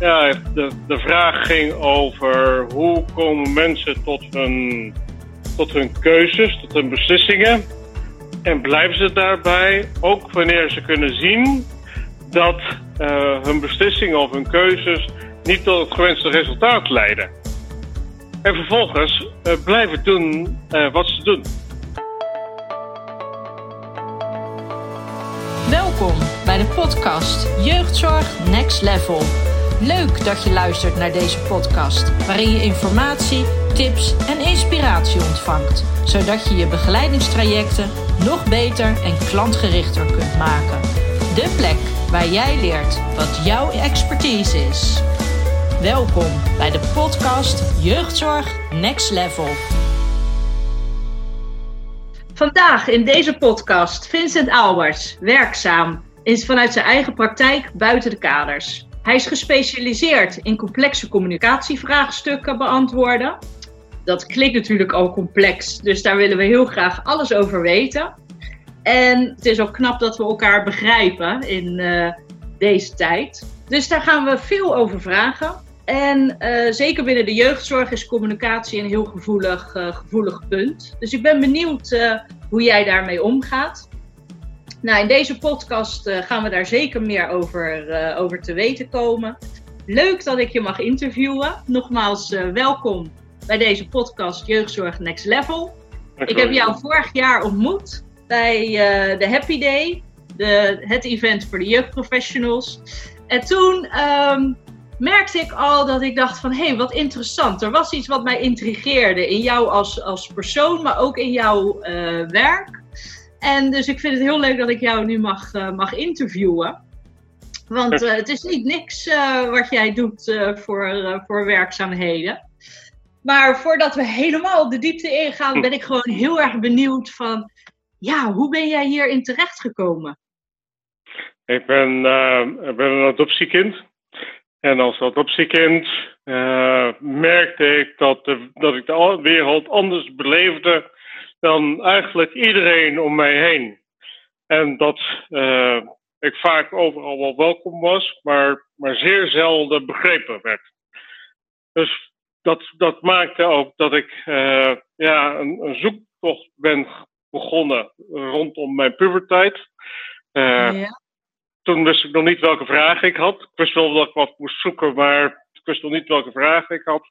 Ja, de, de vraag ging over hoe komen mensen tot hun, tot hun keuzes, tot hun beslissingen. En blijven ze daarbij, ook wanneer ze kunnen zien dat uh, hun beslissingen of hun keuzes niet tot het gewenste resultaat leiden. En vervolgens uh, blijven doen uh, wat ze doen. Welkom bij de podcast Jeugdzorg Next Level. Leuk dat je luistert naar deze podcast, waarin je informatie, tips en inspiratie ontvangt, zodat je je begeleidingstrajecten nog beter en klantgerichter kunt maken. De plek waar jij leert wat jouw expertise is. Welkom bij de podcast Jeugdzorg Next Level. Vandaag in deze podcast Vincent Albers, werkzaam is vanuit zijn eigen praktijk buiten de kaders. Hij is gespecialiseerd in complexe communicatievraagstukken beantwoorden. Dat klinkt natuurlijk al complex, dus daar willen we heel graag alles over weten. En het is ook knap dat we elkaar begrijpen in uh, deze tijd. Dus daar gaan we veel over vragen. En uh, zeker binnen de jeugdzorg is communicatie een heel gevoelig, uh, gevoelig punt. Dus ik ben benieuwd hoe jij daarmee omgaat. Nou, in deze podcast uh, gaan we daar zeker meer over, uh, over te weten komen. Leuk dat ik je mag interviewen. Nogmaals, uh, welkom bij deze podcast Jeugdzorg Next Level. Ik heb jou vorig jaar ontmoet bij de Happy Day, de, het event voor de jeugdprofessionals. En toen um, merkte ik al dat ik dacht van, hé, hey, wat interessant. Er was iets wat mij intrigeerde in jou als, als persoon, maar ook in jouw werk. En dus ik vind het heel leuk dat ik jou nu mag, uh, mag interviewen. Want uh, het is niet niks uh, wat jij doet voor, voor werkzaamheden. Maar voordat we helemaal de diepte ingaan, ben ik gewoon heel erg benieuwd van... Ja, hoe ben jij hierin terechtgekomen? Ik ben, ik ben een adoptiekind. En als adoptiekind merkte ik dat, de, dat ik de wereld anders beleefde dan eigenlijk iedereen om mij heen. En dat uh, ik vaak overal wel welkom was, maar, maar zeer zelden begrepen werd. Dus dat, dat maakte ook dat ik uh, ja, een, een, zoektocht ben begonnen rondom mijn puberteit. Uh, ja. Toen wist ik nog niet welke vraag ik had. Ik wist wel dat ik wat moest zoeken, maar ik wist nog niet welke vraag ik had.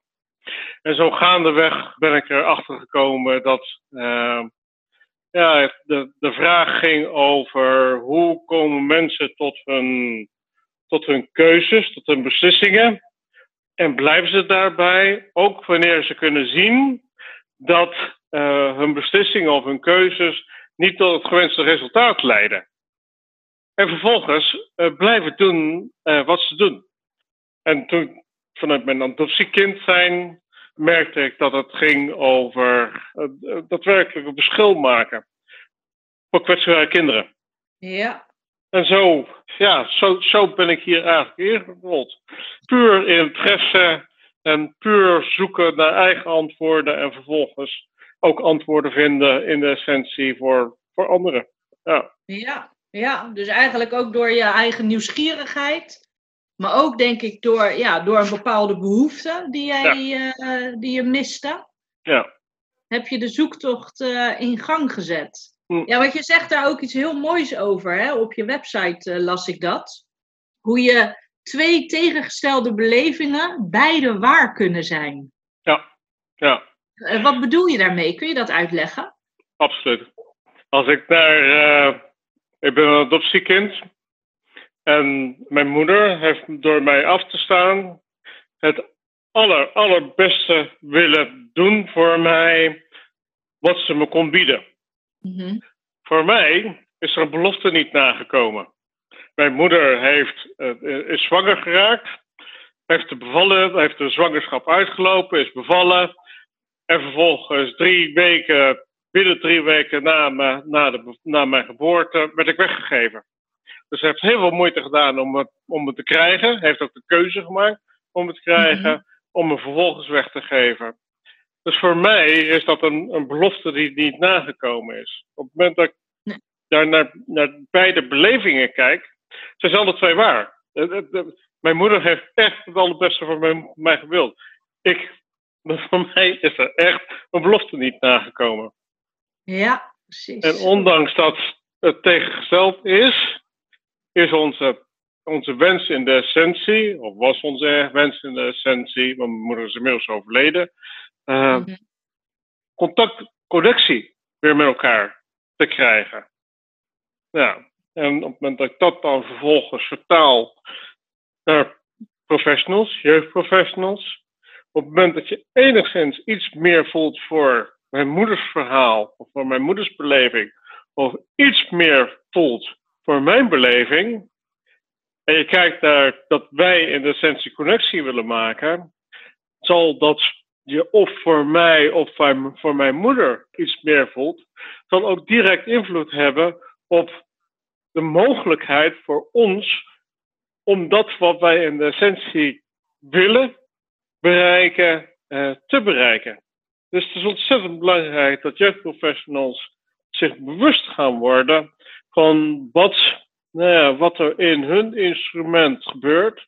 En zo gaandeweg ben ik erachter gekomen dat uh, ja, de, de vraag ging over hoe komen mensen tot hun, tot hun keuzes, tot hun beslissingen. En blijven ze daarbij, ook wanneer ze kunnen zien dat uh, hun beslissingen of hun keuzes niet tot het gewenste resultaat leiden. En vervolgens uh, blijven doen wat ze doen. En toen vanuit mijn adoptiekind zijn merkte ik dat het ging over uh, daadwerkelijk een verschil maken voor kwetsbare kinderen. Ja. En zo, ja, zo, zo ben ik hier eigenlijk ingerold. Puur interesse en puur zoeken naar eigen antwoorden en vervolgens ook antwoorden vinden in de essentie voor, voor anderen. Ja. ja, ja, dus eigenlijk ook door je eigen nieuwsgierigheid maar ook denk ik door, ja, door een bepaalde behoefte die, jij, ja. uh, die je miste. Ja. Heb je de zoektocht uh, in gang gezet. Hm. Ja, want je zegt daar ook iets heel moois over. Hè? Op je website uh, las ik dat. Hoe je twee tegengestelde belevingen beide waar kunnen zijn. Ja, ja. wat bedoel je daarmee? Kun je dat uitleggen? Absoluut. Als ik naar. ik ben een adoptiekind. En mijn moeder heeft door mij af te staan het aller, allerbeste willen doen voor mij wat ze me kon bieden. Mm-hmm. Voor mij is er een belofte niet nagekomen. Mijn moeder heeft, uh, is zwanger geraakt, heeft de, bevallen, heeft de zwangerschap uitgelopen, is bevallen. En vervolgens drie weken, binnen drie weken na, me, na, de, na mijn geboorte, werd ik weggegeven. Dus hij heeft heel veel moeite gedaan om het, om het te krijgen. Hij heeft ook de keuze gemaakt om het te krijgen, mm-hmm. om me vervolgens weg te geven. Dus voor mij is dat een, een belofte die niet nagekomen is. Op het moment dat ik daar naar, naar beide belevingen kijk, zijn ze alle twee waar. mijn moeder heeft echt het allerbeste voor mij, mij gewild. Ik, voor mij is er echt een belofte niet nagekomen. Ja, precies. En ondanks dat het tegengesteld is, is onze, onze wens in de essentie, of was onze wens in de essentie, want mijn moeder is inmiddels overleden, uh, contact, connectie weer met elkaar te krijgen. Ja, en op het moment dat ik dat dan vervolgens vertaal naar professionals, jeugdprofessionals, op het moment dat je enigszins iets meer voelt voor mijn moeders verhaal of voor mijn moeders beleving, of iets meer voelt voor mijn beleving, en je kijkt naar dat wij in de essentie connectie willen maken, zal dat je of voor mij of voor mijn moeder iets meer voelt, zal ook direct invloed hebben op de mogelijkheid voor ons om dat wat wij in de essentie willen bereiken, eh, te bereiken. Dus het is ontzettend belangrijk dat jeugdprofessionals zich bewust gaan worden van wat, nou ja, wat er in hun instrument gebeurt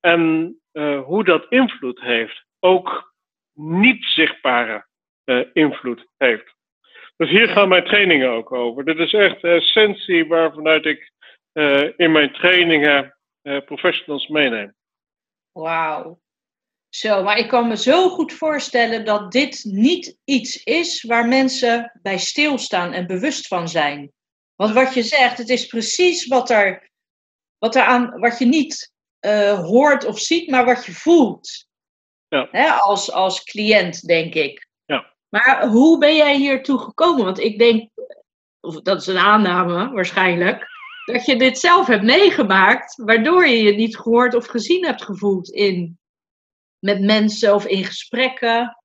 en uh, hoe dat invloed heeft. Ook niet zichtbare uh, invloed heeft. Dus hier gaan mijn trainingen ook over. Dit is echt de essentie waarvanuit ik uh, in mijn trainingen professionals meeneem. Wauw. Zo, maar ik kan me zo goed voorstellen dat dit niet iets is waar mensen bij stilstaan en bewust van zijn. Want wat je zegt, het is precies wat er, wat er aan, wat je niet uh, hoort of ziet, maar wat je voelt. Ja. Hè, als, als cliënt, denk ik. Ja. Maar hoe ben jij hiertoe gekomen? Want ik denk, of dat is een aanname waarschijnlijk, dat je dit zelf hebt meegemaakt, waardoor je je niet gehoord of gezien hebt gevoeld in met mensen of in gesprekken?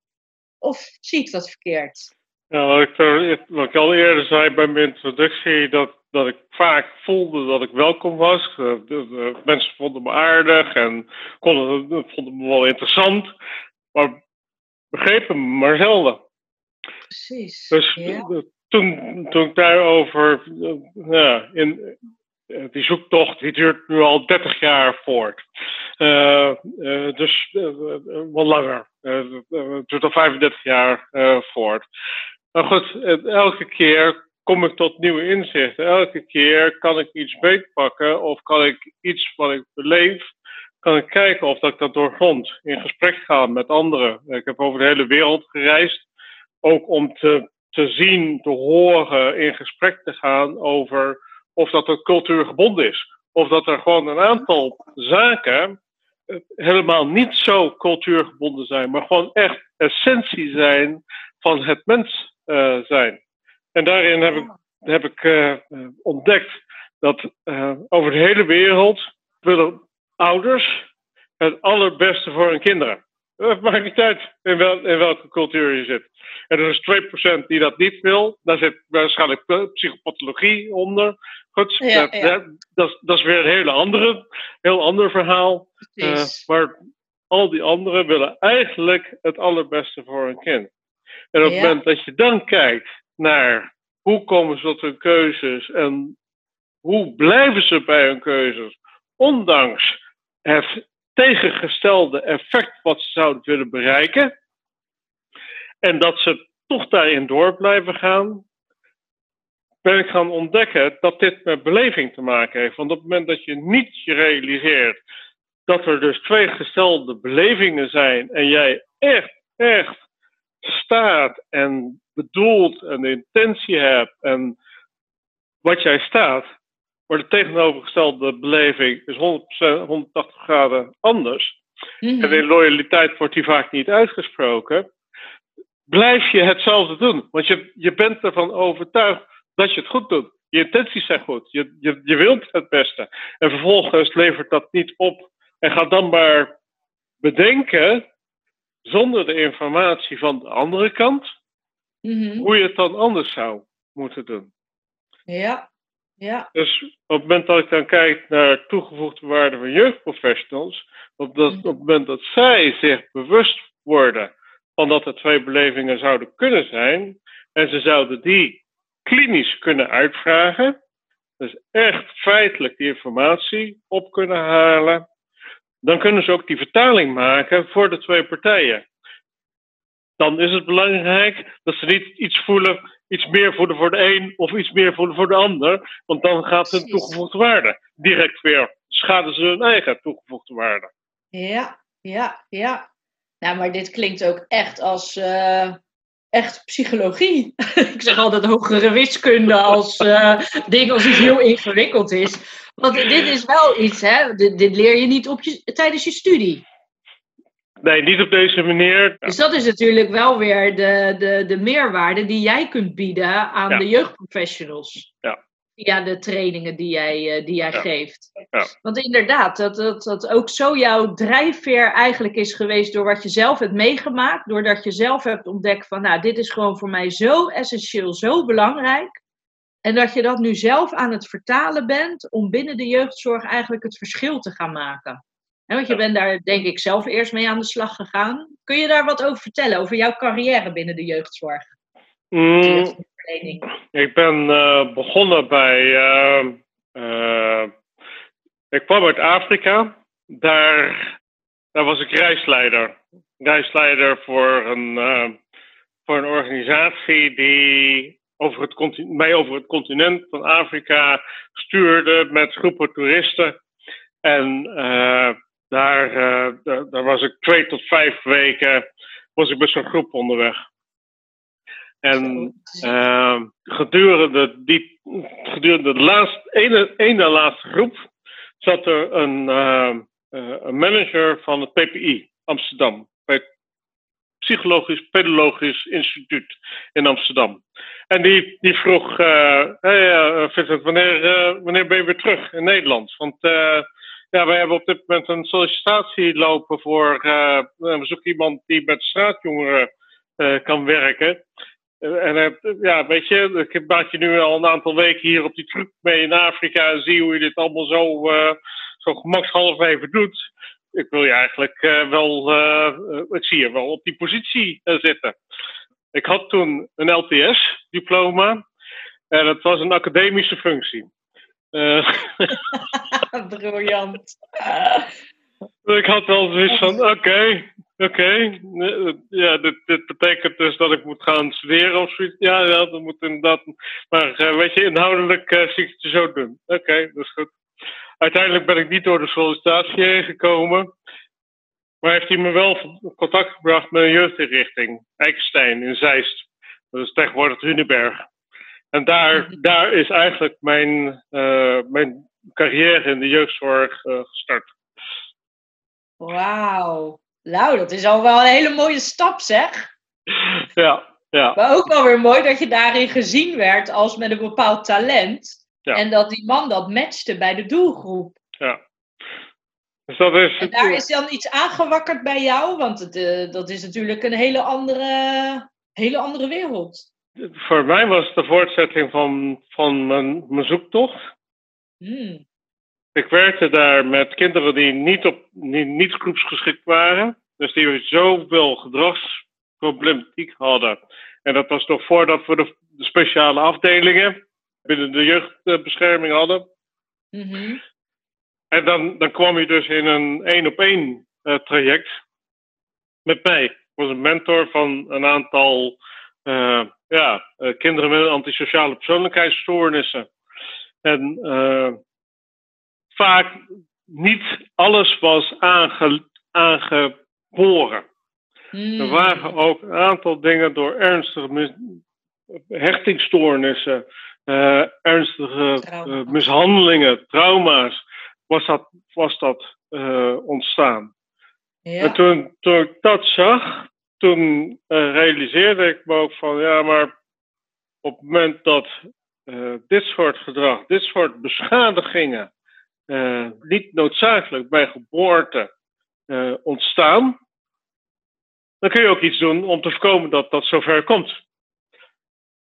Of zie ik dat verkeerd? Ja, wat ik, wat ik al eerder zei bij mijn introductie, dat, dat ik vaak voelde dat ik welkom was. De, de, mensen vonden me aardig en konden, vonden me wel interessant, maar begrepen me maar zelden. Precies. Dus ja. toen, toen ik daarover ja, in, eh, die zoektocht die duurt nu al 30 jaar voort. Uh, uh, dus wat langer. het duurt al 35 jaar voort. Maar goed, elke keer kom ik tot nieuwe inzichten. Elke keer kan ik iets beetpakken of kan ik iets wat ik beleef, kan ik kijken of dat ik dat doorgrond. In gesprek gaan met anderen. Ik heb over de hele wereld gereisd. Ook om te, te zien, te horen, in gesprek te gaan over of dat het cultuurgebonden is. Of dat er gewoon een aantal zaken helemaal niet zo cultuurgebonden zijn, maar gewoon echt essentie zijn van het mens uh, zijn. En daarin heb ik, heb ik uh, ontdekt dat uh, over de hele wereld willen ouders het allerbeste voor hun kinderen. Het maakt niet uit in, wel, in welke cultuur je zit. En er is 2% die dat niet wil. Daar zit waarschijnlijk psychopathologie onder. Goed, Ja, dat, ja. dat, dat, is- weer een hele andere, heel ander verhaal. Eh, maar al die anderen willen eigenlijk het allerbeste voor hun kind. En op het Ja. moment dat je dan kijkt naar hoe komen ze tot hun keuzes en hoe blijven ze bij hun keuzes, ondanks het tegengestelde effect wat ze zouden willen bereiken, en dat ze toch daarin door blijven gaan, ben ik gaan ontdekken dat dit met beleving te maken heeft. Want op het moment dat je niet je realiseert dat er dus twee gestelde belevingen zijn en jij echt, echt staat en bedoelt en de intentie hebt en wat jij staat, maar de tegenovergestelde beleving is 100%, 180 graden anders. Mhm. En in loyaliteit wordt die vaak niet uitgesproken. Blijf je hetzelfde doen. Want je, je bent ervan overtuigd dat je het goed doet. Je intenties zijn goed. Je, je, je wilt het beste. En vervolgens levert dat niet op. En ga dan maar bedenken, zonder de informatie van de andere kant, Mhm. hoe je het dan anders zou moeten doen. Ja, ja. Dus op het moment dat ik dan kijk naar toegevoegde waarde van jeugdprofessionals, op, dat, op het moment dat zij zich bewust worden van dat er twee belevingen zouden kunnen zijn, en ze zouden die klinisch kunnen uitvragen, dus echt feitelijk die informatie op kunnen halen, dan kunnen ze ook die vertaling maken voor de twee partijen. Dan is het belangrijk dat ze niet iets voelen, iets meer voelen voor de een of iets meer voelen voor de ander. Want dan gaat hun toegevoegde waarde direct weer schaden ze hun eigen toegevoegde waarde. Ja, ja, ja. Nou, maar dit klinkt ook echt als uh, echt psychologie. ik zeg altijd hogere wiskunde als uh, ding als iets heel ingewikkeld is. Want dit is wel iets, hè? Dit, dit leer je niet op je, tijdens je studie. Nee, niet op deze manier. Dus dat is natuurlijk wel weer de, de, de meerwaarde die jij kunt bieden aan de jeugdprofessionals. Ja. Via de trainingen die jij, uh, die jij geeft. Ja. Want inderdaad, dat, dat, dat ook zo jouw drijfveer eigenlijk is geweest door wat je zelf hebt meegemaakt. Doordat je zelf hebt ontdekt van, nou, dit is gewoon voor mij zo essentieel, zo belangrijk. En dat je dat nu zelf aan het vertalen bent om binnen de jeugdzorg eigenlijk het verschil te gaan maken. want je bent daar denk ik zelf eerst mee aan de slag gegaan. Kun je daar wat over vertellen, over jouw carrière binnen de jeugdzorg? Mm, ik ben uh, begonnen bij. Uh, uh, ik kwam uit Afrika. Daar, daar was ik reisleider. Reisleider voor een, voor een organisatie die over het mij over het continent van Afrika stuurde met groepen toeristen. En daar, daar was ik twee tot vijf weken was ik met zo'n groep onderweg. En uh, gedurende, die, gedurende de laatste, ene, ene laatste groep zat er een, uh, een manager van het PPI Amsterdam. Psychologisch Pedologisch Instituut in Amsterdam. En die, die vroeg, uh, Vincent, wanneer, wanneer ben je weer terug in Nederland? Want ja, wij hebben op dit moment een sollicitatie lopen voor, we zoeken iemand die met straatjongeren kan werken. En uh, ja, weet je, ik maak je nu al een aantal weken hier op die truc mee in Afrika en zie hoe je dit allemaal zo, uh, zo gemakshalve even doet. Ik wil je eigenlijk uh, wel, ik zie je wel op die positie zitten. Ik had toen een LTS-diploma en het was een academische functie. Briljant. ik had wel zoiets van: oké, okay, Oké, ja, dit, dit, betekent dus dat ik moet gaan studeren of zoiets. Ja, ja dat moet inderdaad. Maar weet je, inhoudelijk zie ik het zo doen. Oké, dat is goed. Uiteindelijk ben ik niet door de sollicitatie heen gekomen. Maar heeft hij me wel in contact gebracht met een jeugdinrichting, Eikenstein in Zeist. Dat is tegenwoordig Hunenberg. En daar, daar is eigenlijk mijn, uh, mijn carrière in de jeugdzorg gestart. Wauw. Nou, dat is al wel een hele mooie stap, zeg. Ja, ja. Maar ook wel weer mooi dat je daarin gezien werd als met een bepaald talent. Ja. En dat die man dat matchte bij de doelgroep. Ja. Dus dat is... En daar is dan iets aangewakkerd bij jou? Want het, uh, dat is natuurlijk een hele andere, hele andere wereld. Voor mij was het de voortzetting van, van mijn, mijn zoektocht. Hmm. Ik werkte daar met kinderen die niet, op, niet, niet groepsgeschikt waren. Dus die zoveel gedragsproblematiek hadden. En dat was nog voordat we de speciale afdelingen binnen de jeugdbescherming hadden. Mm En dan, dan kwam je dus in een één op één uh, traject met mij. Ik was een mentor van een aantal uh, ja, uh, kinderen met antisociale persoonlijkheidsstoornissen. En vaak niet alles was aange, aangeboren. Hmm. Er waren ook een aantal dingen door ernstige hechtingstoornissen, uh, ernstige uh, mishandelingen, trauma's, was dat, was dat uh, ontstaan. Ja. En toen, toen ik dat zag, toen realiseerde ik me ook van, ja, maar op het moment dat dit soort gedrag, dit soort beschadigingen niet noodzakelijk bij geboorte ontstaan, dan kun je ook iets doen om te voorkomen dat dat zover komt.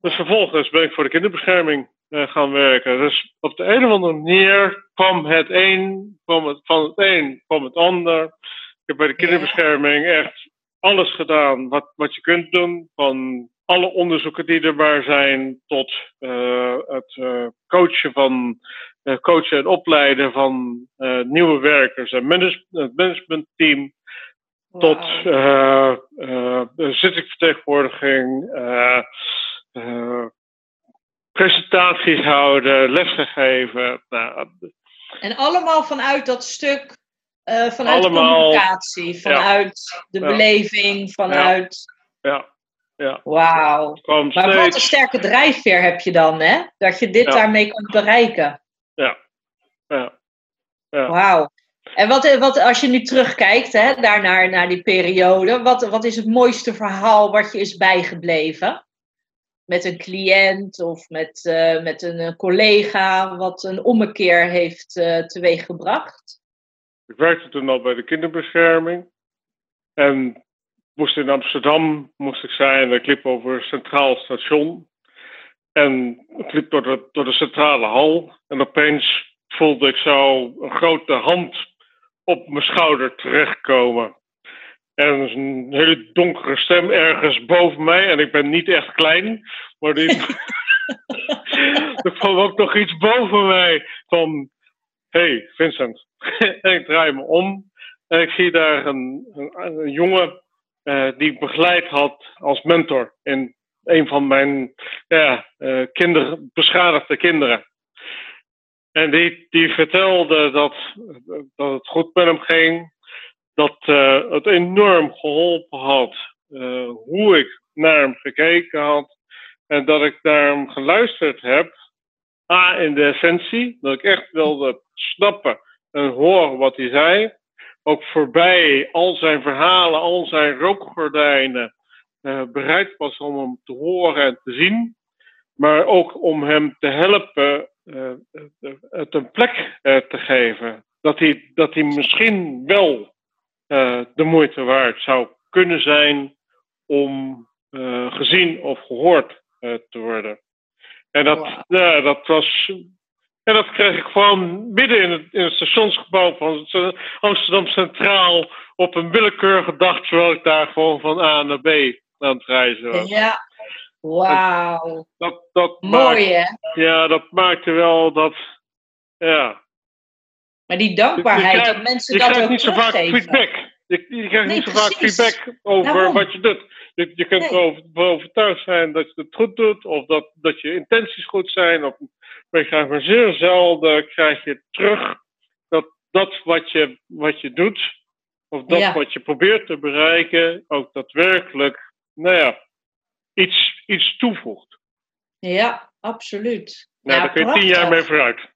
Dus vervolgens ben ik voor de kinderbescherming uh, gaan werken. Dus op de een of andere manier kwam het een, kwam het, van het een kwam het ander. Ik heb bij de kinderbescherming echt alles gedaan wat, wat je kunt doen. Van alle onderzoeken die er maar zijn, tot uh, het uh, coachen van coachen en opleiden van nieuwe werkers en manage het managementteam. Tot uh, zittingvertegenwoordiging, presentaties houden, lessen geven. Nou, en allemaal vanuit dat stuk, uh, vanuit communicatie, vanuit de beleving, vanuit. Ja. ja. Wauw. Maar wat een sterke drijfveer heb je dan, hè? Dat je dit daarmee kunt bereiken. Ja. ja. ja. Wauw. En wat, wat, als je nu terugkijkt hè, daarnaar, naar die periode, wat, wat is het mooiste verhaal wat je is bijgebleven? Met een cliënt of met, uh, met een eh, collega wat een ommekeer heeft uh, teweeggebracht? Ik werkte toen al bij de kinderbescherming. En moest in Amsterdam moest ik zijn. Ik liep over het Centraal Station. En ik liep door de, door de centrale hal. En opeens voelde ik zo een grote hand op mijn schouder terechtkomen. En er is een hele donkere stem ergens boven mij. En ik ben niet echt klein. Maar die... er kwam ook nog iets boven mij. Van, hey Vincent. en ik draai me om. En ik zie daar een, een, jongen uh, die ik begeleid had als mentor. In een van mijn ja, uh, kinder, beschadigde kinderen. En die, die vertelde dat, dat het goed met hem ging dat uh, het enorm geholpen had uh, hoe ik naar hem gekeken had en dat ik naar hem geluisterd heb. A, in de essentie, dat ik echt wilde snappen en horen wat hij zei. Ook voorbij al zijn verhalen, al zijn rookgordijnen, uh, bereid was om hem te horen en te zien. Maar ook om hem te helpen het een plek te geven. Dat hij, dat hij misschien wel de moeite waard zou kunnen zijn om uh, gezien of gehoord uh, te worden. En dat, wow. ja, dat was. En dat kreeg ik gewoon midden in het, in het stationsgebouw van Amsterdam Centraal op een willekeurige dag, terwijl ik daar gewoon van A naar B aan het reizen was. Ja, wauw. Dat, dat Mooi hè? Ja, dat maakte wel dat. Ja, maar die dankbaarheid, dat mensen dat ook niet zo vaak feedback. Je, je krijgt niet zo vaak feedback over wat je doet. Je, je kunt nee. erover overtuigd zijn dat je het goed doet, of dat, dat je intenties goed zijn. Of, maar je krijgt maar zeer zelden krijg je terug dat dat wat je, wat je doet, of dat ja. wat je probeert te bereiken, ook daadwerkelijk, nou ja, iets, iets toevoegt. Ja, absoluut. Nou, ja, daar kun je tien jaar mee vooruit.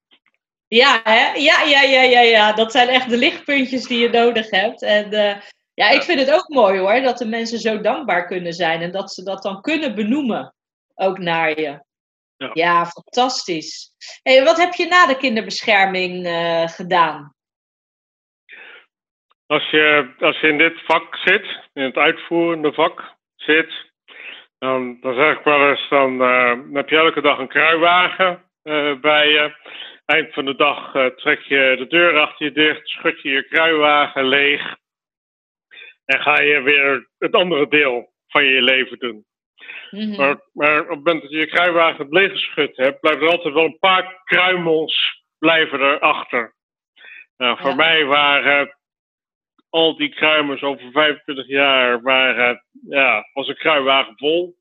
Ja, hè? Ja, ja, ja, ja, ja, dat zijn echt de lichtpuntjes die je nodig hebt. En uh, ja, ik vind het ook mooi hoor, dat de mensen zo dankbaar kunnen zijn en dat ze dat dan kunnen benoemen, ook naar je. Ja, ja fantastisch. Hey, wat heb je na de kinderbescherming uh, gedaan? Als je, als je in dit vak zit, in het uitvoerende vak zit, dan, dan zeg ik wel eens, dan, uh, dan heb je elke dag een kruiwagen bij je. Eind van de dag uh, trek je de deur achter je dicht, schud je je kruiwagen leeg. En ga je weer het andere deel van je leven doen. Mm -hmm. maar, maar, op het moment dat je je kruiwagen leeggeschud hebt, blijven er altijd wel een paar kruimels blijven erachter. Nou, voor ja. mij waren al die kruimers over 25 jaar, waren, ja, was een kruiwagen vol.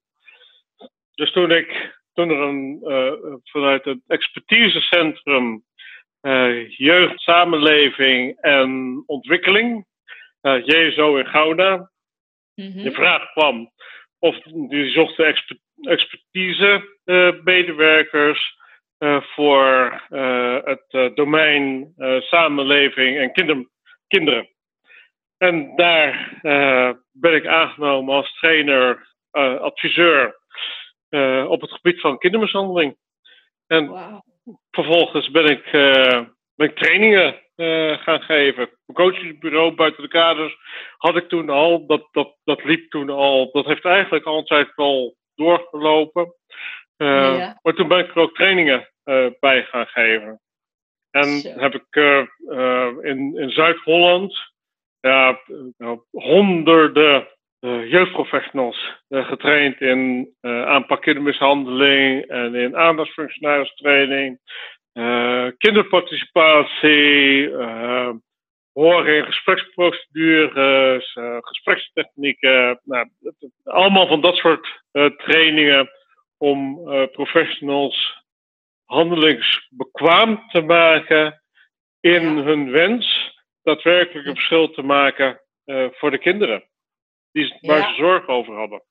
Dus toen ik toen er een, uh, vanuit het expertisecentrum uh, jeugd, samenleving en ontwikkeling, uh, JSO in Gouda, mm -hmm. de vraag kwam of die zochten exper expertise medewerkers voor het domein samenleving en kinder kinderen. En daar ben ik aangenomen als trainer, adviseur uh, op het gebied van kindermishandeling. En wow. vervolgens ben ik, uh, ben ik trainingen uh, gaan geven. Een coachingsbureau buiten de kaders had ik toen al. Dat, dat, dat liep toen al. Dat heeft eigenlijk altijd wel doorgelopen. Ja. Maar toen ben ik er ook trainingen bij gaan geven. En Zo. heb ik in, in Zuid-Holland ja, honderden jeugdprofessionals uh, getraind in uh, aanpak kindermishandeling en in aandachtsfunctionaristraining. kinderparticipatie, horen in gespreksprocedures, gesprekstechnieken. Nou, allemaal van dat soort trainingen om professionals handelingsbekwaam te maken in hun wens daadwerkelijk een verschil te maken voor de kinderen die, waar ze zorg over hadden.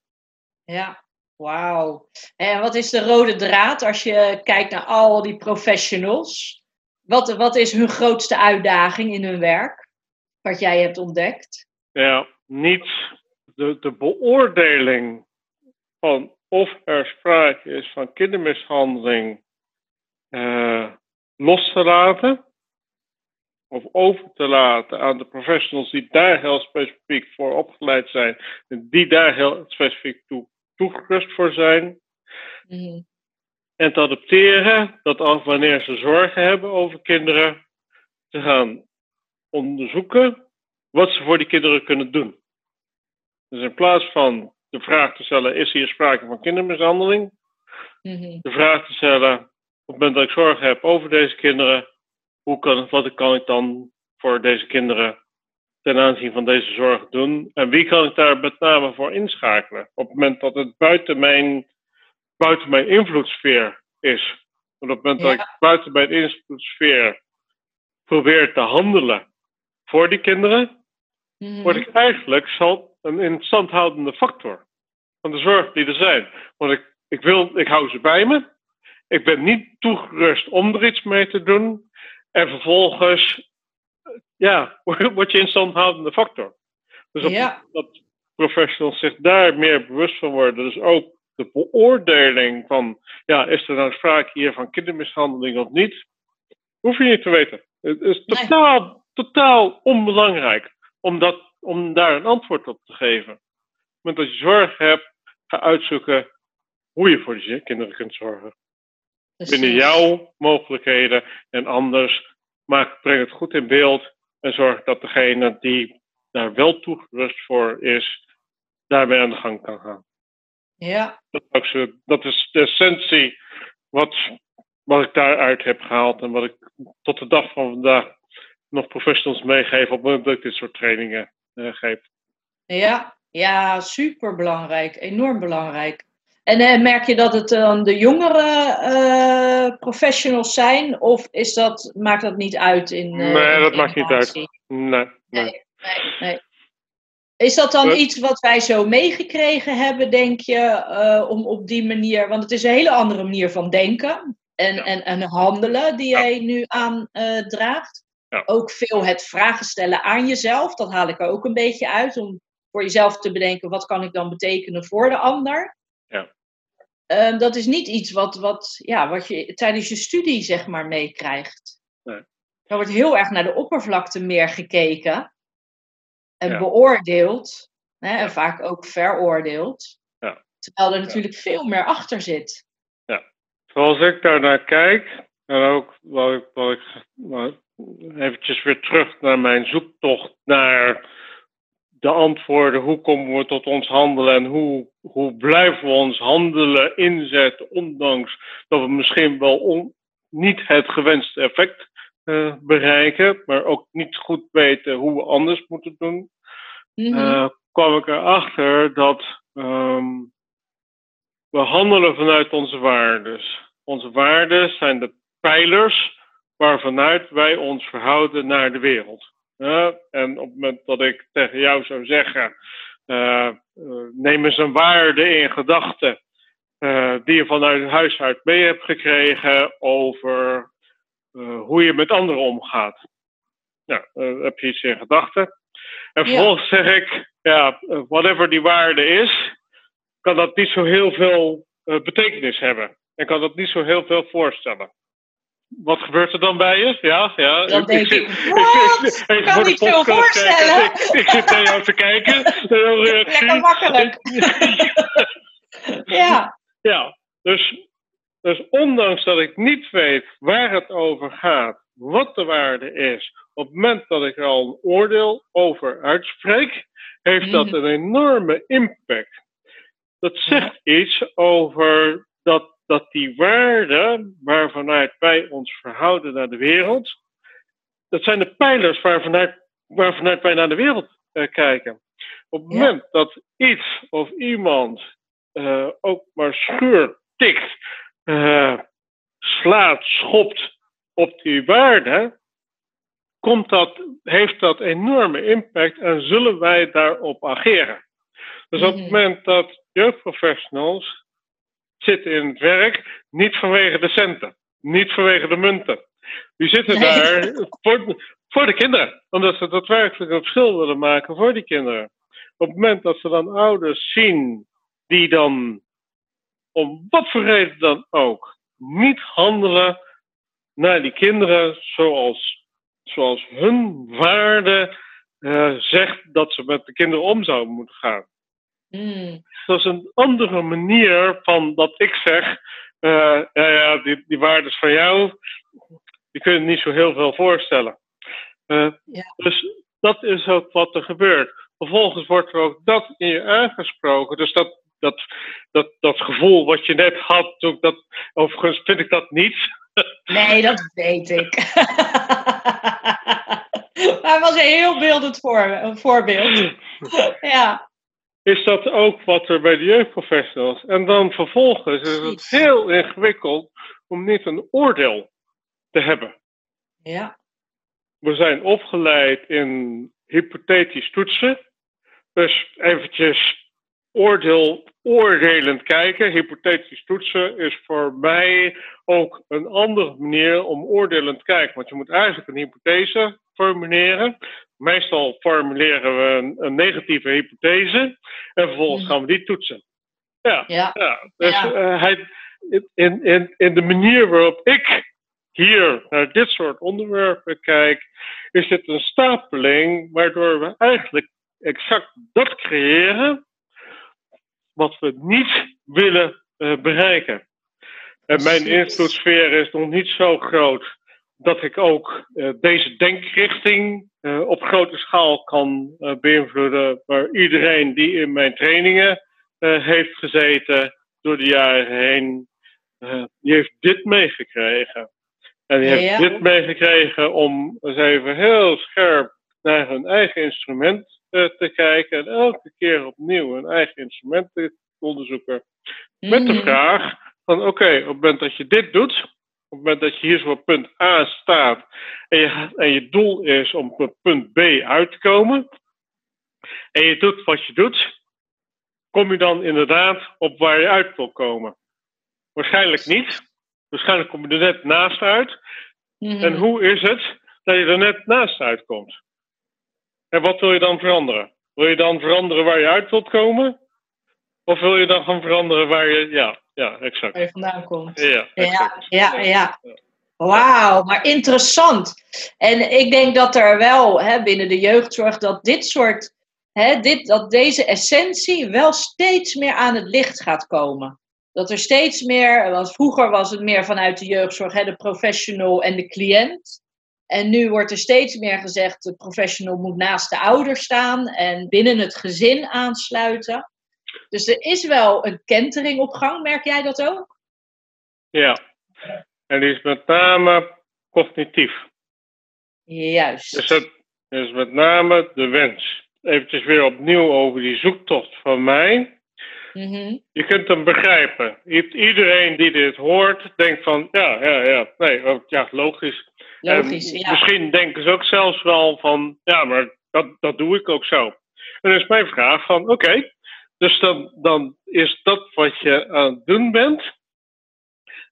Ja, wauw. En wat is de rode draad als je kijkt naar al die professionals? Wat, wat is hun grootste uitdaging in hun werk? Wat jij hebt ontdekt? Ja, niet de, de beoordeling van of er sprake is van kindermishandeling uh, los te laten of over te laten aan de professionals die daar heel specifiek voor opgeleid zijn, en die daar heel specifiek toe, toegerust voor zijn. Mhm. En te adopteren dat als wanneer ze zorgen hebben over kinderen, te gaan onderzoeken wat ze voor die kinderen kunnen doen. Dus in plaats van de vraag te stellen: is hier sprake van kindermishandeling? Mhm. De vraag te stellen: op het moment dat ik zorgen heb over deze kinderen, hoe kan, wat kan ik dan voor deze kinderen ten aanzien van deze zorg doen? En wie kan ik daar met name voor inschakelen? Op het moment dat het buiten mijn, buiten mijn invloedssfeer is. op het moment dat ik buiten mijn invloedssfeer probeer te handelen voor die kinderen, mhm. word ik eigenlijk zal een instandhoudende factor van de zorg die er zijn. Want ik, ik, wil, ik hou ze bij me. Ik ben niet toegerust om er iets mee te doen. En vervolgens, ja, word je instandhoudende factor. Dus op, dat professionals zich daar meer bewust van worden. Dus ook de beoordeling van, ja, is er nou sprake hier van kindermishandeling of niet? Hoef je niet te weten. Het is totaal, totaal onbelangrijk om, dat, om daar een antwoord op te geven. Moment dat je zorg hebt, ga uitzoeken hoe je voor die kinderen kunt zorgen binnen jouw mogelijkheden en anders. Maar breng het goed in beeld en zorg dat degene die daar wel toegerust voor is, daarmee aan de gang kan gaan. Ja. Dat is de essentie wat, wat ik daaruit heb gehaald en wat ik tot de dag van vandaag nog professionals meegeef op het moment dat ik dit soort trainingen uh, geef. Ja, ja, super belangrijk, enorm belangrijk. En uh, merk je dat het dan de jongere uh, professionals zijn? Of is dat, maakt dat niet uit in. Uh, nee, dat maakt niet uit. Nee, nee. nee, nee, Is dat dan iets wat wij zo meegekregen hebben, denk je, om op die manier. Want het is een hele andere manier van denken en, ja. en, en handelen die jij nu aandraagt. Ja. Ook veel het vragen stellen aan jezelf. Dat haal ik er ook een beetje uit. Om voor jezelf te bedenken: wat kan ik dan betekenen voor de ander? Ehm, dat is niet iets wat, wat, ja, wat je tijdens je studie zeg maar meekrijgt. Nee. Er wordt heel erg naar de oppervlakte meer gekeken en beoordeeld. Hè, en vaak ook veroordeeld. Ja. Terwijl er natuurlijk veel meer achter zit. Ja, zoals ik daar naar kijk, en ook wat ik, wat ik wat, eventjes weer terug naar mijn zoektocht naar de antwoorden, hoe komen we tot ons handelen en hoe, hoe blijven we ons handelen inzetten, ondanks dat we misschien wel niet het gewenste effect uh, bereiken, maar ook niet goed weten hoe we anders moeten doen, mm -hmm. kwam ik erachter dat um, we handelen vanuit onze waarden. Onze waarden zijn de pijlers waarvanuit wij ons verhouden naar de wereld en op het moment dat ik tegen jou zou zeggen, uh, neem eens een waarde in gedachten uh, die je vanuit huis uit mee hebt gekregen over hoe je met anderen omgaat. Nou, heb je iets in gedachten. En vervolgens zeg ik, ja, whatever die waarde is, kan dat niet zo heel veel betekenis hebben. En kan dat niet zo heel veel voorstellen. Wat gebeurt er dan bij je? Ja, ja. Dan denk ik, wat? Ik kan niet veel voorstellen. Ik, zit naar jou te kijken. Lekker makkelijk. ja. Ja, dus, dus ondanks dat ik niet weet waar het over gaat, wat de waarde is, op het moment dat ik er al een oordeel over uitspreek, heeft dat mhm. een enorme impact. Dat zegt iets over dat dat die waarden waarvanuit wij ons verhouden naar de wereld, dat zijn de pijlers waarvanuit, waarvanuit wij naar de wereld uh, kijken. Op het moment dat iets of iemand uh, ook maar schuurt, tikt, uh, slaat, schopt op die waarden, komt dat, heeft dat enorme impact en zullen wij daarop ageren. Dus op het mhm. moment dat jeugdprofessionals zitten in het werk, niet vanwege de centen, niet vanwege de munten. Die zitten daar voor, voor de kinderen, omdat ze daadwerkelijk een verschil willen maken voor die kinderen. Op het moment dat ze dan ouders zien die dan om wat voor reden dan ook niet handelen naar die kinderen zoals, zoals hun waarde uh, zegt dat ze met de kinderen om zouden moeten gaan. Mm. Dat is een andere manier van dat ik zeg, uh, ja, ja, die, die waardes van jou, die kunnen niet zo heel veel voorstellen. Uh, ja. Dus dat is ook wat er gebeurt. Vervolgens wordt er ook dat in je aangesproken. Dus dat, dat, dat, dat gevoel wat je net had, dat, overigens vind ik dat niet. Nee, dat weet ik. maar het was een heel beeldend voor, een voorbeeld. ja. Is dat ook wat er bij de jeugdprofessionals? En dan vervolgens is het heel ingewikkeld om niet een oordeel te hebben. Ja. We zijn opgeleid in hypothetisch toetsen. Dus eventjes oordeel, oordelend kijken. Hypothetisch toetsen is voor mij ook een andere manier om oordelend te kijken. Want je moet eigenlijk een hypothese formuleren. Meestal formuleren we een, een negatieve hypothese en vervolgens mhm. gaan we die toetsen. Ja, ja. ja. dus uh, hij, in, in, in de manier waarop ik hier naar dit soort onderwerpen kijk, is het een stapeling waardoor we eigenlijk exact dat creëren wat we niet willen uh, bereiken. En mijn invloedssfeer is nog niet zo groot dat ik ook uh, deze denkrichting uh, op grote schaal kan beïnvloeden. Maar iedereen die in mijn trainingen heeft gezeten door de jaren heen, die heeft dit meegekregen. En die heeft dit meegekregen om eens even heel scherp naar hun eigen instrument te kijken. En elke keer opnieuw hun eigen instrument te onderzoeken. Met de mhm. vraag van oké, op het moment dat je dit doet, het moment dat je hier zo op punt A staat en je, en je doel is om op punt B uit te komen, en je doet wat je doet, kom je dan inderdaad op waar je uit wil komen? Waarschijnlijk niet. Waarschijnlijk kom je er net naast uit. Mhm. En hoe is het dat je er net naast uitkomt? En wat wil je dan veranderen? Wil je dan veranderen waar je uit wilt komen? Of wil je dan gaan veranderen waar je, ja, ja, exact. Waar je vandaan komt. Ja, ja, ja, ja. Wauw, maar interessant. En ik denk dat er wel hè, binnen de jeugdzorg dat dit soort, hè, dit, dat deze essentie wel steeds meer aan het licht gaat komen. Dat er steeds meer, want vroeger was het meer vanuit de jeugdzorg, hè, de professional en de cliënt. En nu wordt er steeds meer gezegd, de professional moet naast de ouder staan en binnen het gezin aansluiten. Dus er is wel een kentering op gang, merk jij dat ook? Ja, en die is met name cognitief. Juist. Dus het is met name de wens. Eventjes weer opnieuw over die zoektocht van mij. Mhm. Je kunt hem begrijpen. Iedereen die dit hoort, denkt van ja, ja, ja, nee, oh, ja, logisch. Logisch, ja. Misschien denken ze ook zelfs wel van ja, maar dat, dat doe ik ook zo. En dan is mijn vraag van oké, dus dan, dan is dat wat je aan het doen bent,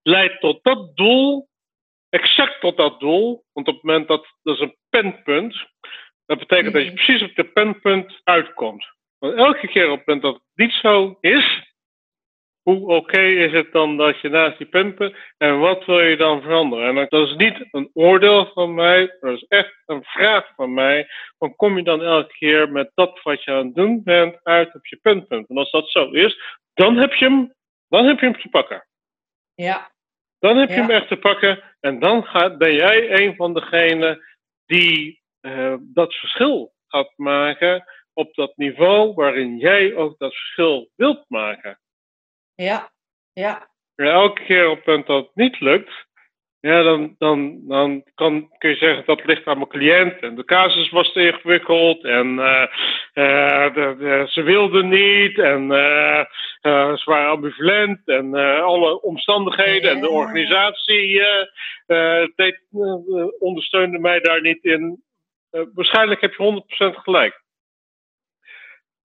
leidt tot dat doel, exact tot dat doel. Want op het moment dat, dat is een penpunt, dat betekent dat je mhm. precies op de penpunt uitkomt. Want elke keer op het moment dat het niet zo is, hoe oké is het dan dat je naast die punten en wat wil je dan veranderen? En dat is niet een oordeel van mij, dat is echt een vraag van mij. Van kom je dan elke keer met dat wat je aan het doen bent uit op je puntpunt? En als dat zo is, dan heb je hem, dan heb je hem te pakken. Ja. Dan heb je hem echt te pakken en dan gaat, ben jij een van degenen die uh, dat verschil gaat maken op dat niveau waarin jij ook dat verschil wilt maken. Ja, ja. En elke keer op het moment dat het niet lukt, ja, dan, dan, dan kan, kun je zeggen dat ligt aan mijn cliënt. En de casus was te ingewikkeld. En uh, uh, de, de, ze wilden niet. En uh, ze waren ambivalent. En alle omstandigheden en de organisatie deed, ondersteunde mij daar niet in. waarschijnlijk heb je 100% gelijk.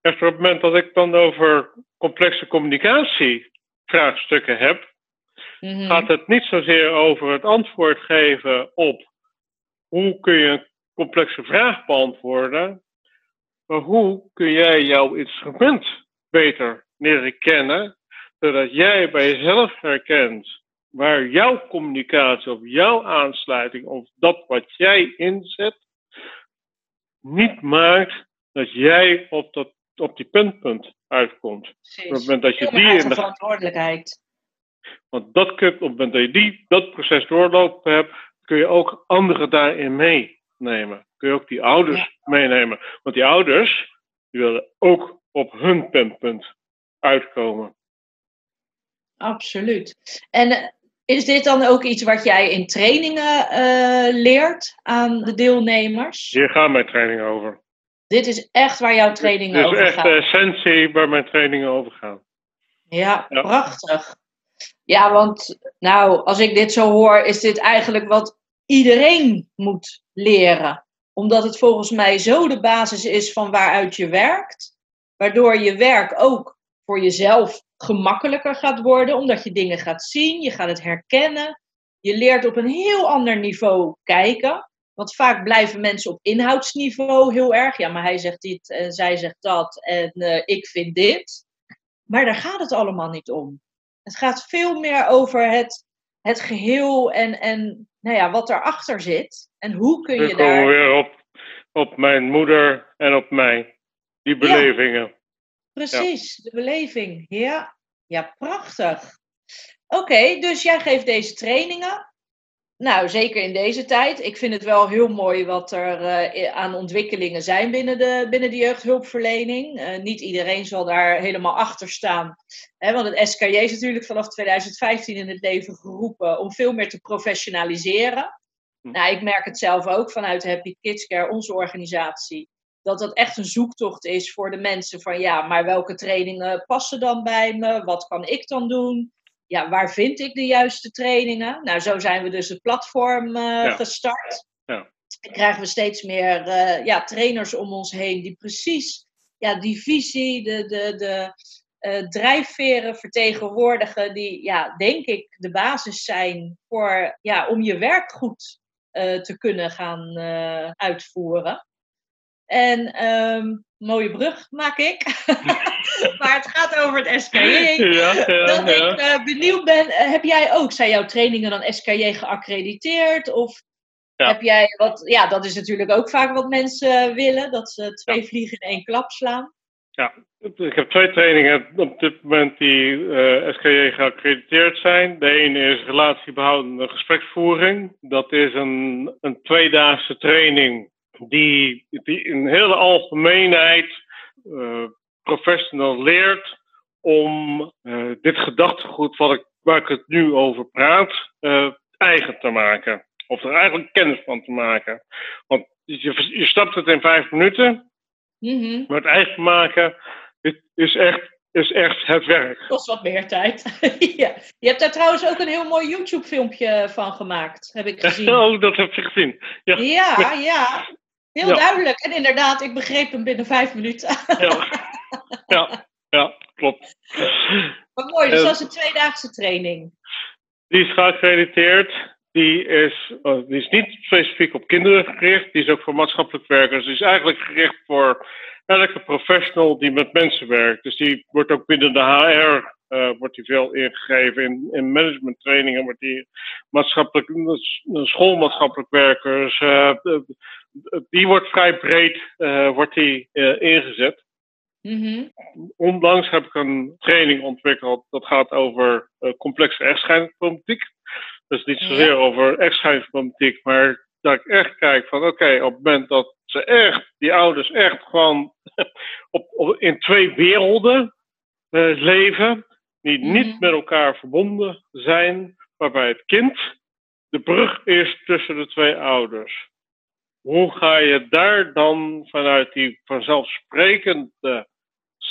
Echter op het moment dat ik dan over complexe communicatievraagstukken heb, mm gaat het niet zozeer over het antwoord geven op hoe kun je een complexe vraag beantwoorden, maar hoe kun jij jouw instrument beter leren kennen, zodat jij bij jezelf herkent waar jouw communicatie of jouw aansluiting of dat wat jij inzet niet maakt dat jij op, dat, op die puntpunt uitkomt. Precies. Op het moment dat je die in de verantwoordelijkheid. Want dat kun, op het moment dat je die, dat proces doorlopen hebt, kun je ook anderen daarin meenemen. Kun je ook die ouders meenemen. Want die ouders die willen ook op hun puntpunt uitkomen. Absoluut. En eh, is dit dan ook iets wat jij in trainingen uh, leert aan de deelnemers? Hier gaan mijn trainingen over. Dit is echt waar jouw trainingen over gaan? Dit is echt de essentie waar mijn trainingen over gaan. Ja, ja, prachtig. Ja, want nou, als ik dit zo hoor, is dit eigenlijk wat iedereen moet leren. Omdat het volgens mij zo de basis is van waaruit je werkt. Waardoor je werk ook voor jezelf gemakkelijker gaat worden, omdat je dingen gaat zien, je gaat het herkennen. Je leert op een heel ander niveau kijken. Want vaak blijven mensen op inhoudsniveau heel erg. Ja, maar hij zegt dit en zij zegt dat en uh, ik vind dit. Maar daar gaat het allemaal niet om. Het gaat veel meer over het, het geheel en, en nou ja, wat erachter zit. En hoe kun je daar... komen weer op, op mijn moeder en op mij. Die belevingen. Ja, precies, de beleving. Ja, ja prachtig. Oké, dus jij geeft deze trainingen. Nou, zeker in deze tijd. Ik vind het wel heel mooi wat er uh, aan ontwikkelingen zijn binnen de, binnen de jeugdhulpverlening. Uh, niet iedereen zal daar helemaal achter staan. Hè, want het SKJ is natuurlijk vanaf 2015 in het leven geroepen om veel meer te professionaliseren. Hm. Nou, ik merk het zelf ook vanuit Happy Kids Care, onze organisatie. Dat dat echt een zoektocht is voor de mensen van ja, maar welke trainingen passen dan bij me? Wat kan ik dan doen? Ja, waar vind ik de juiste trainingen? Nou, zo zijn we dus het platform uh, gestart. Ja. En krijgen we steeds meer uh, ja, trainers om ons heen die precies ja, die visie, de, de, de uh, drijfveren vertegenwoordigen, die ja, denk ik de basis zijn voor, ja, om je werk goed te kunnen gaan uitvoeren. En um, mooie brug maak ik. maar het gaat over het SKJ. Ja, ja, dat ik uh, benieuwd ben, eh, heb jij ook, zijn jouw trainingen dan SKJ geaccrediteerd? Of heb jij wat, ja, dat is natuurlijk ook vaak wat mensen willen, dat ze twee vliegen in één klap slaan. Ja, ik heb twee trainingen op dit moment die uh, eh, SKJ geaccrediteerd zijn. De ene is relatiebehoudende gespreksvoering. Dat is een, een tweedaagse training die, die in hele algemeenheid uh, professional leert om uh, dit gedachtegoed wat ik, waar ik het nu over praat, uh, eigen te maken. Of er eigenlijk kennis van te maken. Want je, je stapt het in vijf minuten, mm-hmm. maar het eigen maken is echt is echt het werk. Kost wat meer tijd. ja. Je hebt daar trouwens ook een heel mooi YouTube-filmpje van gemaakt, heb ik gezien. oh, dat heb je gezien. Ja, ja. ja. Heel duidelijk. En inderdaad, ik begreep hem binnen vijf minuten. ja. ja, ja, klopt. Wat mooi, dus dat is een tweedaagse training. Die is geaccrediteerd. Die is, oh, die is niet specifiek op kinderen gericht. Die is ook voor maatschappelijk werkers. Die is eigenlijk gericht voor elke professional die met mensen werkt. Dus die wordt ook binnen de HR uh, wordt die veel ingegeven. In, in managementtrainingen wordt die maatschappelijk, schoolmaatschappelijk werkers, uh, die wordt vrij breed uh, wordt die, ingezet. Mm-hmm. Onlangs heb ik een training ontwikkeld dat gaat over complexe echtscheidingsproblematiek. Dus niet zozeer over echtscheidingsproblematiek, maar dat ik echt kijk van oké, op het moment dat ze echt, die ouders echt gewoon op, op in twee werelden leven, die niet Mhm. met elkaar verbonden zijn, waarbij het kind de brug is tussen de twee ouders. Hoe ga je daar dan vanuit die vanzelfsprekende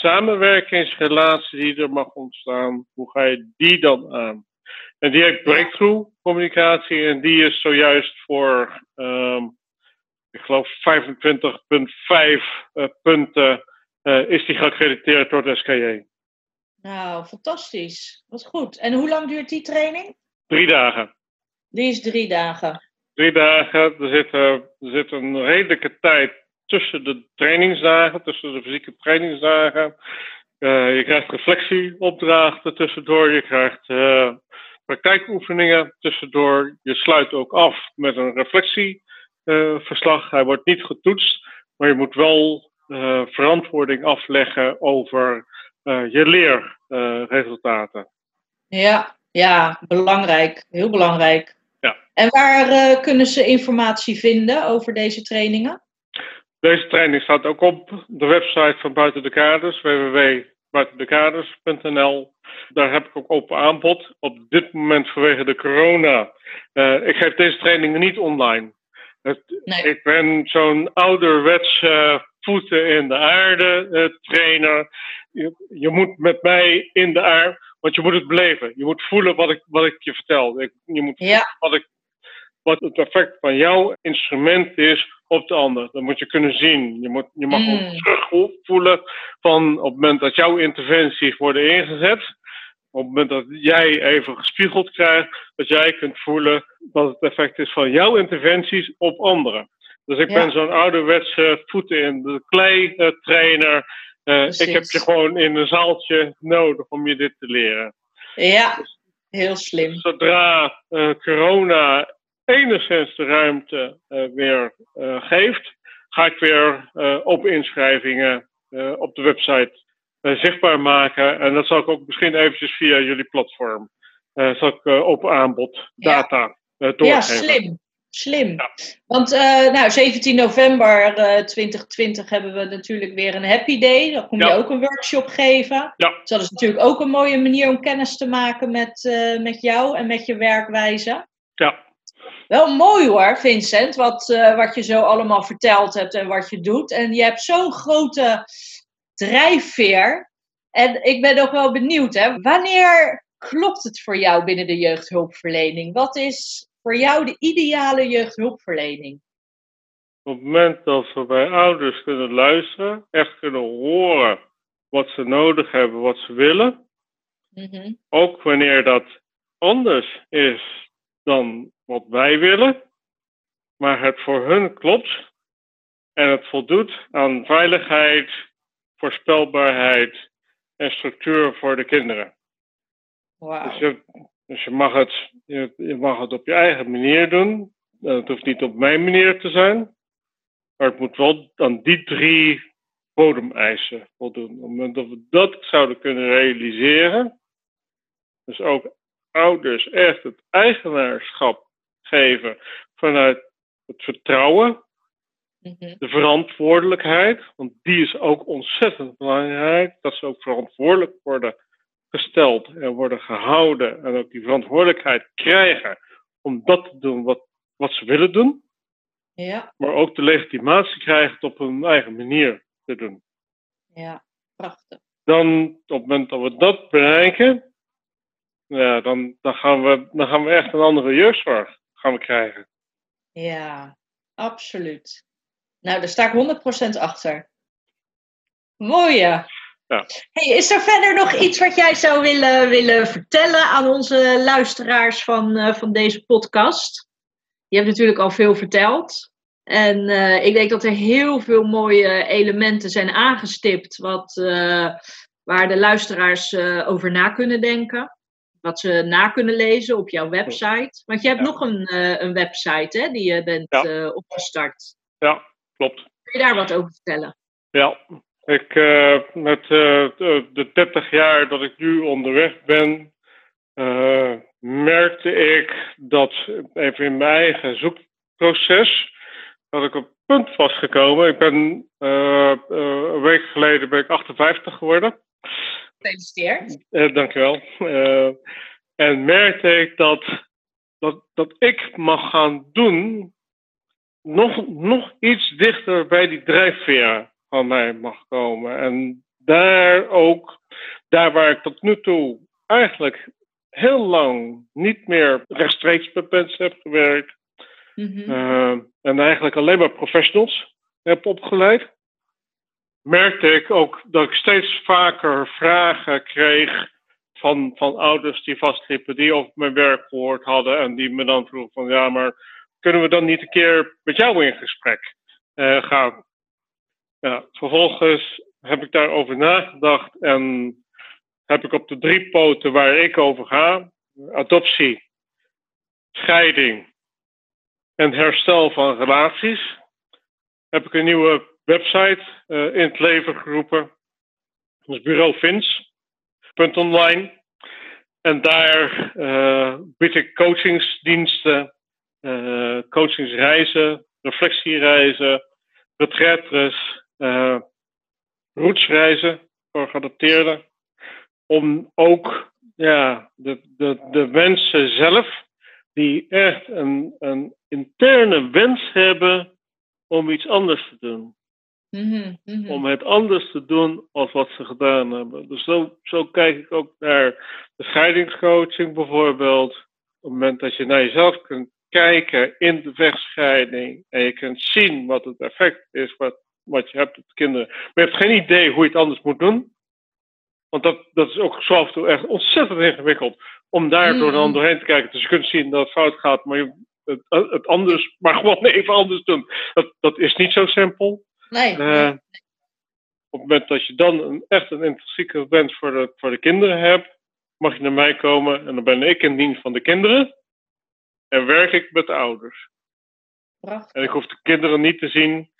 samenwerkingsrelatie die er mag ontstaan, hoe ga je die dan aan? En die heet breakthrough communicatie en die is zojuist voor, ehm, ik geloof 25,5 eh, punten, eh, is die geaccrediteerd door het SKJ. Nou, fantastisch. Wat goed. En hoe lang duurt die training? Drie dagen. Die is drie dagen. Drie dagen, er zit, eh, er zit een redelijke tijd tussen de trainingsdagen, tussen de fysieke trainingsdagen. Eh, je krijgt reflectieopdrachten tussendoor, je krijgt eh, praktijkoefeningen tussendoor. Je sluit ook af met een reflectieverslag. Hij wordt niet getoetst, maar je moet wel eh, verantwoording afleggen over je leerresultaten. Ja, ja, belangrijk. Heel belangrijk. Ja. En waar kunnen ze informatie vinden over deze trainingen? Deze training staat ook op de website van Buiten de Kaders, www.buitendekaders.nl. Daar heb ik ook open aanbod. Op dit moment vanwege de corona. eh, ik geef deze trainingen niet online. Het- Nee. Ik ben zo'n ouderwetse voeten in de aarde eh, trainer. Je, je moet met mij in de aarde, want je moet het beleven. Je moet voelen wat ik, wat ik je vertel. Ik- je moet Ja, wat, ik, wat het effect van jouw instrument is op de ander. Dat moet je kunnen zien. Je, moet, je mag Mm. ook terugvoelen van op het moment dat jouw interventies worden ingezet. Op het moment dat jij even gespiegeld krijgt, dat jij kunt voelen wat het effect is van jouw interventies op anderen. Dus ik Ja. ben zo'n ouderwetse voeten in de klei eh, trainer. Eh, ik heb je gewoon in een zaaltje nodig om je dit te leren ja. Heel slim. zodra eh, corona enigszins de ruimte eh, weer eh, geeft, ga ik weer eh, open inschrijvingen op de website zichtbaar maken. En dat zal ik ook misschien eventjes via jullie platform, zal ik open aanbod Ja. data eh, doorgeven. Ja, slim. Slim. Ja. Want nou, 17 november eh 2020 hebben we natuurlijk weer een Happy Day. Dan kom je Ja. ook een workshop geven. Ja. Dus dat is natuurlijk ook een mooie manier om kennis te maken met, met jou en met je werkwijze. Ja, Wel mooi hoor, Vincent, wat, eh, wat je zo allemaal verteld hebt en wat je doet. En je hebt zo'n grote drijfveer. En ik ben ook wel benieuwd, hè, wanneer klopt het voor jou binnen de jeugdhulpverlening? Wat is voor jou de ideale jeugdhulpverlening? op het moment dat we bij ouders kunnen luisteren, echt kunnen horen wat ze nodig hebben, wat ze willen, Mhm. ook wanneer dat anders is dan wat wij willen, maar het voor hun klopt en het voldoet aan veiligheid, voorspelbaarheid en structuur voor de kinderen. Dus Wauw. je, dus je, mag het, je, je mag het op je eigen manier doen. Eh, Het hoeft niet op mijn manier te zijn. Maar het moet wel aan die drie bodemeisen voldoen. Op het moment dat we dat zouden kunnen realiseren. Dus ook ouders echt het eigenaarschap geven vanuit het vertrouwen, Mhm. de verantwoordelijkheid. Want die is ook ontzettend belangrijk. Dat ze ook verantwoordelijk worden gesteld en worden gehouden. En ook die verantwoordelijkheid krijgen om dat te doen wat, wat ze willen doen. Ja, Maar ook de legitimatie krijgen het op hun eigen manier te doen. ja, prachtig. Dan, op het moment dat we dat bereiken, ja, dan, dan, gaan we, dan gaan we echt een andere jeugdzorg gaan krijgen. Ja, absoluut. Nou, daar sta ik 100% achter. Mooi. Ja. Ja. Hey, is er verder nog iets wat jij zou willen, willen vertellen aan onze luisteraars van, eh, van deze podcast? Je hebt natuurlijk al veel verteld. En eh, ik denk dat er heel veel mooie elementen zijn aangestipt wat, eh, waar de luisteraars over na kunnen denken. Wat ze na kunnen lezen op jouw website. Want je hebt Ja. nog een, eh, een website hè, die je bent Ja. eh, opgestart. Ja, klopt. Kun je daar wat over vertellen? Ja, ik, eh, met de, de 30 jaar dat ik nu onderweg ben, merkte ik dat even in mijn eigen zoekproces, dat ik op het punt was gekomen. Ik ben een week geleden ben ik 58 geworden. Gefeliciteerd. Uh, dankjewel. Uh, en merkte ik dat, dat, dat ik mag gaan doen nog, nog iets dichter bij die drijfveer van mij mag komen. En daar ook, daar waar ik tot nu toe eigenlijk heel lang niet meer rechtstreeks met mensen heb gewerkt. Mm en eigenlijk alleen maar professionals heb opgeleid. Merkte ik ook dat ik steeds vaker vragen kreeg van, van ouders die vastliepen, die over mijn werk gehoord hadden en die me dan vroegen van ja, maar kunnen we dan niet een keer met jou in gesprek uh, gaan? Ja, vervolgens heb ik daarover nagedacht en heb ik op de drie poten waar ik over ga, adoptie, scheiding en herstel van relaties, heb ik een nieuwe website uh, in het leven geroepen. Dat is bureau Fins.online. En daar uh, bied ik coachingsdiensten, uh, coachingsreizen, reflectiereizen, retretres, uh, roetsreizen voor geadopteerden. Om ook ja, de, de, de mensen zelf, die echt een, een interne wens hebben om iets anders te doen. Mm -hmm, Om het anders te doen als wat ze gedaan hebben. Dus zo, zo kijk ik ook naar de scheidingscoaching bijvoorbeeld. Op het moment dat je naar jezelf kunt kijken in de vechtscheiding en je kunt zien wat het effect is wat, wat je hebt op de kinderen. Maar je hebt geen idee hoe je het anders moet doen. Want dat, dat is ook zo af en toe echt ontzettend ingewikkeld om daar door dan doorheen te kijken. Dus je kunt zien dat het fout gaat, maar je, het, het anders, maar gewoon even anders doen. Dat, dat is niet zo simpel. Nee, uh, Op het moment dat je dan een, echt een intrinsieke wens voor de, voor de kinderen hebt, mag je naar mij komen en dan ben ik in dienst van de kinderen en werk ik met de ouders. Prachtig. En ik hoef de kinderen niet te zien,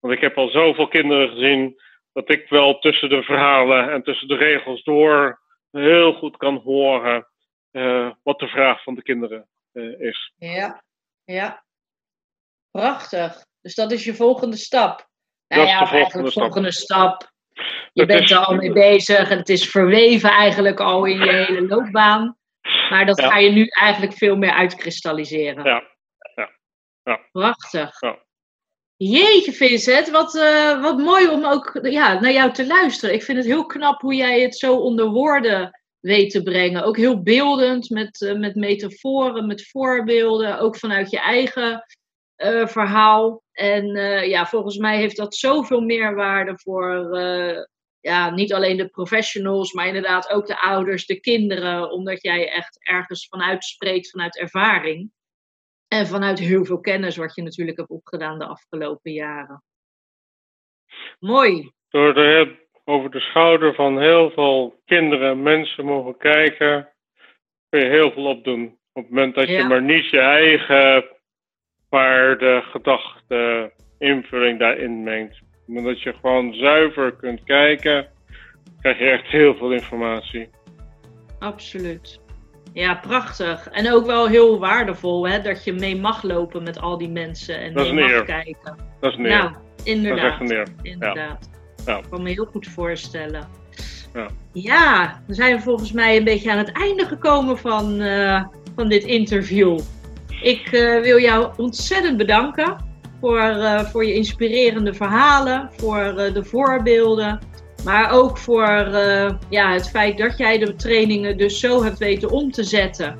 want ik heb al zoveel kinderen gezien dat ik wel tussen de verhalen en tussen de regels door heel goed kan horen uh, wat de vraag van de kinderen uh, is. Ja, ja. Prachtig. Dus dat is je volgende stap. Nou ja, de volgende, stap. volgende stap. Je bent er al mee bezig en het is verweven eigenlijk al in je hele loopbaan. Maar dat ga je nu eigenlijk veel meer uitkristalliseren. Ja. ja. ja. Prachtig. Ja. Jeetje Vincent, wat, uh, wat mooi om ook ja, naar jou te luisteren. Ik vind het heel knap hoe jij het zo onder woorden weet te brengen. Ook heel beeldend, met, uh, met metaforen, met voorbeelden. Ook vanuit je eigen uh, verhaal. En ja, volgens mij heeft dat zoveel meerwaarde voor ja, niet alleen de professionals, maar inderdaad ook de ouders, de kinderen. Omdat jij echt ergens vanuit spreekt, vanuit ervaring. En vanuit heel veel kennis wat je natuurlijk hebt opgedaan de afgelopen jaren. Mooi. Door de, over de schouder van heel veel kinderen en mensen mogen kijken, kun je heel veel opdoen. Op het moment dat je maar niet je eigen waarde, gedachte, invulling daarin mengt. Maar dat je gewoon zuiver kunt kijken, krijg je echt heel veel informatie. Absoluut. Ja, prachtig. En ook wel heel waardevol hè, dat je mee mag lopen met al die mensen en mee mag kijken. Dat is neer. Nou, inderdaad. Dat is echt Inderdaad. Ja. Ik kan me heel goed voorstellen. Ja. ja, dan zijn we volgens mij een beetje aan het einde gekomen van, uh, van dit interview. Ik uh, wil jou ontzettend bedanken voor, uh, voor je inspirerende verhalen, voor de voorbeelden. Maar ook voor ja, het feit dat jij de trainingen dus zo hebt weten om te zetten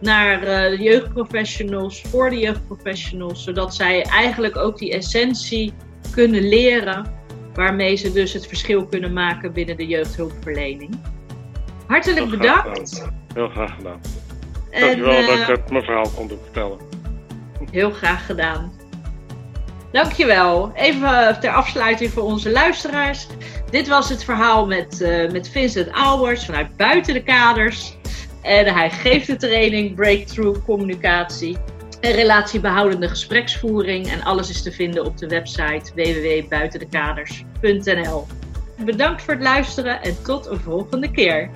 naar de jeugdprofessionals, voor de jeugdprofessionals, zodat zij eigenlijk ook die essentie kunnen leren, waarmee ze dus het verschil kunnen maken binnen de jeugdhulpverlening. Hartelijk bedankt. Heel graag gedaan. Dankjewel uh, dat ik het mijn verhaal kon vertellen. Heel graag gedaan. Dankjewel. Even ter afsluiting voor onze luisteraars. Dit was het verhaal met, uh, met Vincent Albers vanuit Buiten de Kaders. En hij geeft de training Breakthrough Communicatie en relatiebehoudende gespreksvoering. En alles is te vinden op de website www.buitendekaders.nl. Bedankt voor het luisteren en tot een volgende keer.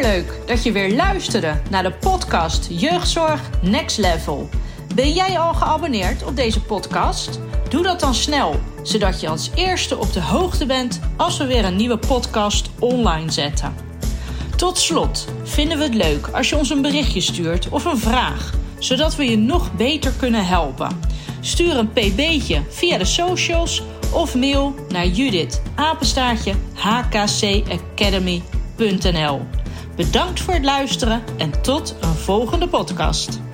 Superleuk dat je weer luisterde naar de podcast Jeugdzorg Next Level. Ben jij al geabonneerd op deze podcast? Doe dat dan snel, zodat je als eerste op de hoogte bent als we weer een nieuwe podcast online zetten. Tot slot vinden we het leuk als je ons een berichtje stuurt of een vraag, zodat we je nog beter kunnen helpen. Stuur een pb'tje via de socials of mail naar Judith. Bedankt voor het luisteren en tot een volgende podcast.